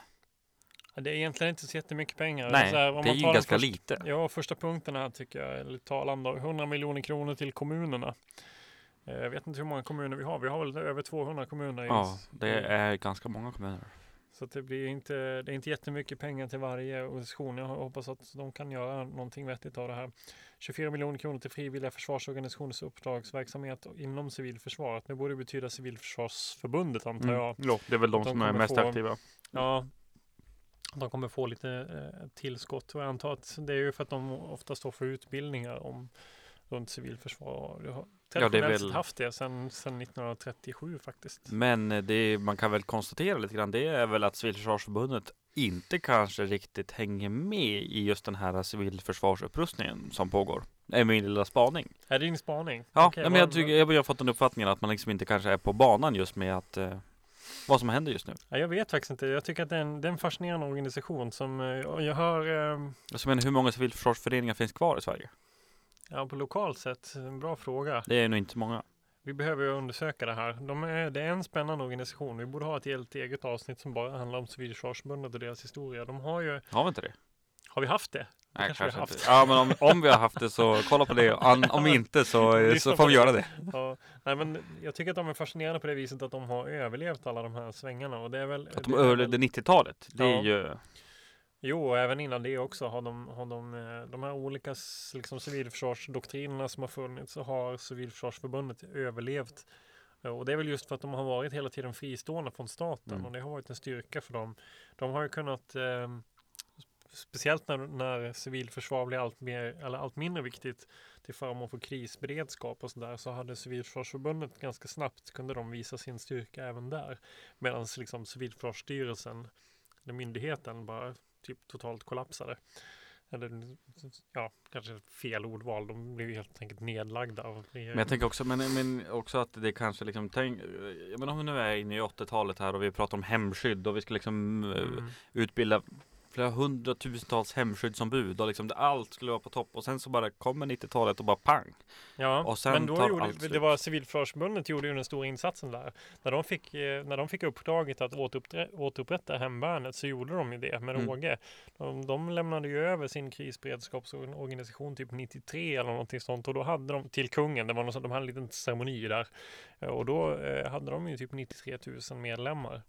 Det är egentligen inte så jättemycket pengar. Nej, Så här, om det är man ju tar den ganska först- lite. Ja, första punkten här tycker jag är lite talande. 100 miljoner kronor till kommunerna. Eh, Jag vet inte hur många kommuner vi har. Vi har väl över 200 kommuner. i- Ja, det är ganska många kommuner. Så det blir inte, det är inte jättemycket pengar till varje organisation. Jag hoppas att de kan göra någonting vettigt av det här. 24 miljoner kronor till frivilliga försvarsorganisationers uppdragsverksamhet inom civilförsvaret. Det borde betyda Civilförsvarsförbundet antar Mm. jag. Jo, det är väl de, De som är mest få- aktiva. Ja, de kommer få lite eh, tillskott och jag antar att det är ju för att de ofta står för utbildningar om runt civilförsvar. Har traditionellt väl- sett haft det sedan, sedan 1937 faktiskt. Men eh, det man kan väl konstatera lite grann, det är väl att Civilförsvarsförbundet inte kanske riktigt hänger med i just den här civilförsvarsupprustningen som pågår. Det är min lilla spaning. Är det din spaning? Ja, nej, men jag, tycker, jag har fått den uppfattningen att man liksom inte kanske är på banan just med att eh, vad som händer just nu. Ja, jag vet faktiskt inte. Jag tycker att det är en, det är en fascinerande organisation som eh, jag hör eh, Alltså, men hur många civilförsvarsföreningar finns kvar i Sverige? Ja, på lokalt sätt, en bra fråga. Det är nog inte många. Vi behöver ju undersöka det här. De är, det är en spännande organisation. Vi borde ha ett helt eget avsnitt som bara handlar om Civilförsvarsförbundet och deras historia. De har ju, Har vi inte det? har vi haft det? Nej, kanske kanske inte. Ja, men om, om vi har haft det så kolla på det. An, om inte så, [laughs] så får vi göra det. Ja, nej, men jag tycker att de är fascinerande på det viset att de har överlevt alla de här svängarna. Och det är väl, Att de överlevde 90-talet. Det är Ja. ju... Jo, och även innan det också har de, har de, eh, de här olika liksom, civilförsvarsdoktrinerna som har funnits så har Civilförsvarsförbundet överlevt. Eh, Och det är väl just för att de har varit hela tiden fristående från staten Mm. och det har varit en styrka för dem. De har ju kunnat, eh, speciellt när, när civilförsvar blir allt, mer, eller allt mindre viktigt till förmån för krisberedskap och sådär så hade Civilförsvarsförbundet ganska snabbt kunde de visa sin styrka även där. Medan liksom Civilförsvarsstyrelsen, eller myndigheten, bara typ totalt kollapsade. Eller ja, kanske fel ordval. De blev helt enkelt nedlagda av Men jag tänker också, men, men också att det kanske liksom, tänk, menar om vi nu är inne i 80-talet här och vi pratar om hemskydd och vi ska liksom eh, Mm. utbilda flera hundratusentals hemskyddsombud och liksom det, allt skulle vara på topp och sen så bara kommer 90-talet och bara pang. Ja, Och sen men då gjorde, det var Civilförsvarsförbundet gjorde ju den stora insatsen där. När de fick, eh, när de fick uppdraget att återupprätta, hemvärnet så gjorde de ju det med Mm. råge. De, de lämnade ju över sin krisberedskapsorganisation typ 93 eller någonting sånt och då hade de till kungen, det var någon, de hade en liten ceremoni där och då eh, hade de ju typ 93 000 medlemmar.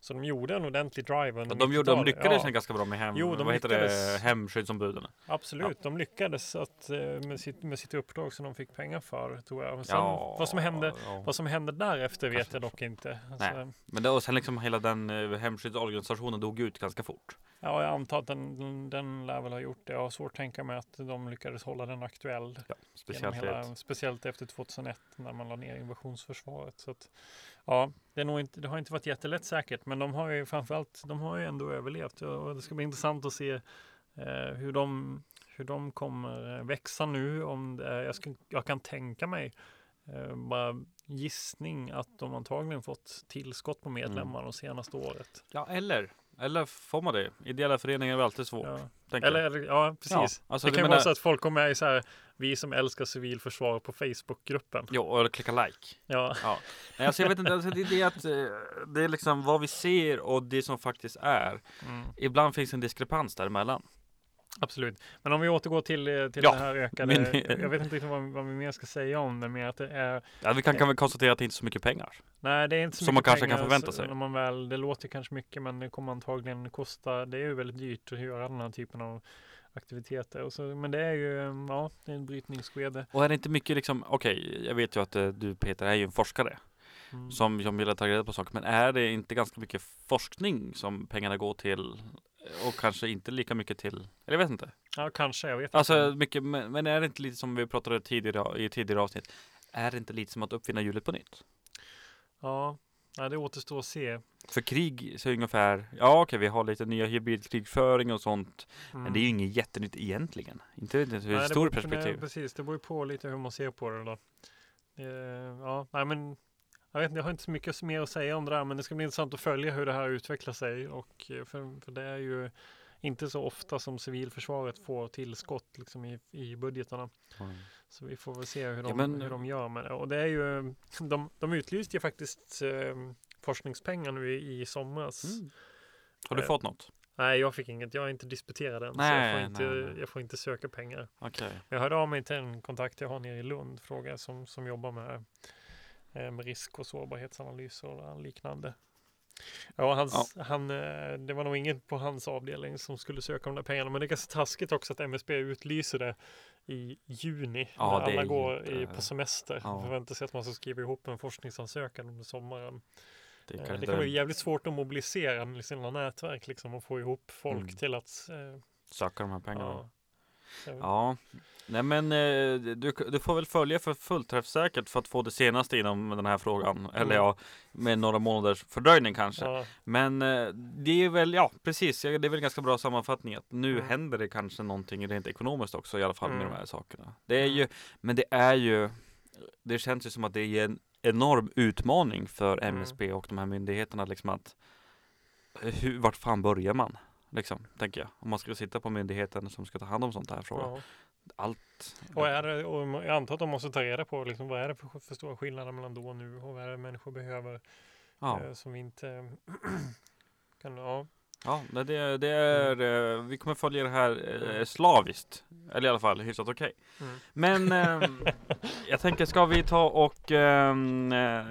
Så de gjorde en ordentlig drive under De, gjorde, de 90-talet. lyckades Ja. ganska bra med hem, Jo, de vad heter det, hemskyddsombuden. Absolut, de lyckades att, eh, med, sitt, med sitt uppdrag som de fick pengar för tror jag. Sen, Ja, vad, som hände, ja. vad som hände därefter vet Kanske jag dock inte. Alltså, Nej. Men det, och sen liksom hela den eh, hemskyddsorganisationen dog ut ganska fort. Ja, jag antar att den, den, den lär väl ha gjort det. Jag har svårt att tänka mig att de lyckades hålla den aktuell. Ja, speciellt hela, speciellt efter 2001 när man la ner invasionsförsvaret. Så att, ja, det, är nog inte, det har inte varit jättelätt säkert, men de har ju framförallt, de har ju ändå överlevt och det ska bli intressant att se eh, hur, de, hur de kommer växa nu. Om det, jag, ska, jag kan tänka mig eh, bara gissning att de antagligen fått tillskott på medlemmar de senaste året. Ja, eller, eller får man det? Ideella föreningar är väl alltid svårt. Ja. Eller, ja, precis. alltså, det du kan menar- vara så att folk kommer med i så här, vi som älskar civilförsvar på Facebookgruppen. Jo, eller klicka like. Ja, Nej, alltså jag vet inte, alltså det, det är att eh, det är liksom vad vi ser och det som faktiskt är. mm, Ibland finns en diskrepans däremellan. Absolut. Men om vi återgår till, eh, till Ja, det här ökade, men- jag vet inte riktigt vad, vad vi mer ska säga om det, men att det är, Ja, vi kan, kan väl konstatera att det inte är så mycket pengar. nej det är inte så Som mycket man kanske kan pengar förvänta sig. När man väl, det låter kanske mycket, men det kommer antagligen kosta, det är ju väldigt dyrt att göra den här typen av aktiviteter. Och så, men det är ju, eh, ja, det är en brytningsskede. Och är det inte mycket liksom, okej, jag vet ju att eh, du Peter är ju en forskare Mm. som, som vill ta reda på saker, men är det inte ganska mycket forskning som pengarna går till och kanske inte lika mycket till, eller jag vet inte. Ja, kanske, jag vet Alltså inte. mycket, men, men är det inte lite som vi pratade tidigare i tidigare avsnitt, är det inte lite som att uppfinna hjulet på nytt? Ja, nej, det återstår att se. För krig så är ungefär, ja okej vi har lite nya hybridkrigföring och sånt, Mm. men det är ju inget jättenytt egentligen. Inte ur ett det stort perspektiv. Nej, precis, det beror ju på lite hur man ser på det då. Eh, ja, nej men jag, vet, inte, jag har inte så mycket mer att säga om det där, men det ska bli intressant att följa hur det här utvecklar sig. Och, eh, för, för det är ju inte så ofta som civilförsvaret får tillskott liksom, i, i budgetarna. Mm. Så vi får väl se hur de, Ja, men- hur de gör med det. Och det är ju, de, de utlyste ju faktiskt eh, forskningspengar nu i, i somras. Mm. Har du Eh, fått något? Nej, jag fick inget. Jag är inte disputerad än. så Nej, jag får, inte, nej, nej. jag får inte söka pengar. Okej. Jag hörde av mig till en kontakt jag har nere i Lund, fråga som, som jobbar med, med risk och sårbarhetsanalyser och liknande. Ja, hans, Han, eh, det var nog ingen på hans avdelning som skulle söka de där pengarna, men det är ganska taskigt också att MSB utlyser det i juni Ja, när alla går i, på semester. Ja. Förväntar sig att man ska skriva ihop en forskningsansökan under sommaren. Det, Eh, kanske Det kan vara är jävligt svårt att mobilisera sina nätverk liksom och få ihop folk Mm. till att eh, söka de här pengarna. ja. Ja, nej men eh, du, du får väl följa för fullträffsäkert för att få det senaste inom den här frågan. Eller Mm. ja, med några månaders fördröjning kanske. Ja, Men eh, det är väl, ja precis, det är väl en ganska bra sammanfattning att nu Mm. händer det kanske någonting rent ekonomiskt också i alla fall med Mm. de här sakerna. Det är Mm. ju, men det är ju, det känns ju som att det är en enorm utmaning för Mm. MSB och de här myndigheterna liksom att hur, vart fan börjar man? Liksom, tänker jag. Om man ska sitta på myndigheten som ska ta hand om sånt här frågor. ja. Allt. Och, är det, och jag antar att de måste ta reda på liksom, vad är det för, för stora skillnader mellan då och nu och vad är det människor behöver Ja, eh, som vi inte [clears throat] kan, ja. Ja det, det, är, eh, vi kommer följa det här eh, slaviskt. Eller i alla fall hyfsat okej. Mm. Men ehm, [laughs] jag tänker, ska vi ta och ehm, eh,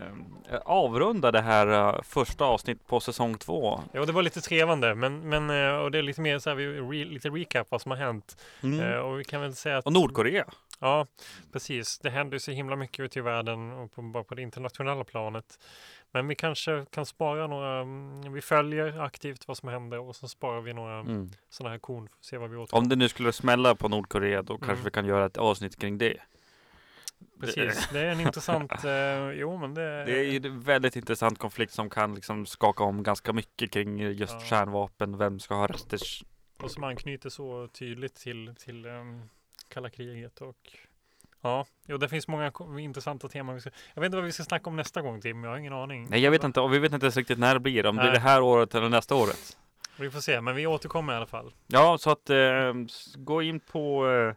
avrunda det här eh, första avsnitt på säsong två? Ja, det var lite trevande, men, men eh, och det är lite mer så här, vi, re, lite recap vad som har hänt. Mm. Eh, och vi kan väl säga att Och Nordkorea. Ja, precis. Det händer ju så himla mycket ute i världen och på, bara på det internationella planet. Men vi kanske kan spara några, mm, vi följer aktivt vad som händer och så sparar vi några Mm. sådana här korn för att se vad vi återkommer. Om det nu skulle smälla på Nordkorea då kanske Mm. vi kan göra ett avsnitt kring det. Precis, det är en intressant, [laughs] eh, jo men det, Det är ju en väldigt intressant konflikt som kan liksom skaka om ganska mycket kring just Ja. kärnvapen. Vem ska ha röster? och som anknyter så tydligt till, till um, kalla kriget och ja, jo, det finns många intressanta teman. Vi ska, jag vet inte vad vi ska snacka om nästa gång Tim, jag har ingen aning. Nej, jag vet inte. Och vi vet inte ens riktigt när det blir. Om det är Nej. det här året eller nästa året. Vi får se, men vi återkommer i alla fall. Ja, så att eh, gå in på eh,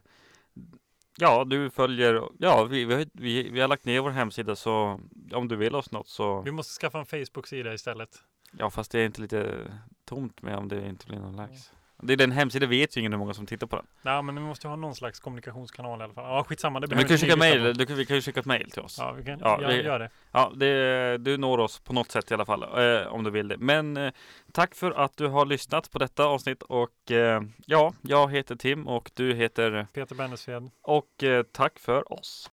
Ja, du följer Ja, vi, vi, vi, vi har lagt ner vår hemsida så om du vill oss något så Vi måste skaffa en Facebook-sida istället. Ja, fast det är inte lite tomt med om det inte blir någon likes. Det är den hemsidan vet ju ingen hur många som tittar på den. Nej, men vi måste ha någon slags kommunikationskanal i alla fall. Ja, skitsamma. Det vi kan inte skicka mail, du kan, vi kan ju skicka ett mail till oss. Ja, Ja, vi kan Ja, ja, vi- gör det. det, du når oss på något sätt i alla fall, eh, om du vill det. Men eh, tack för att du har lyssnat på detta avsnitt och eh, ja, jag heter Tim och du heter Peter Bennesved. och eh, tack för oss.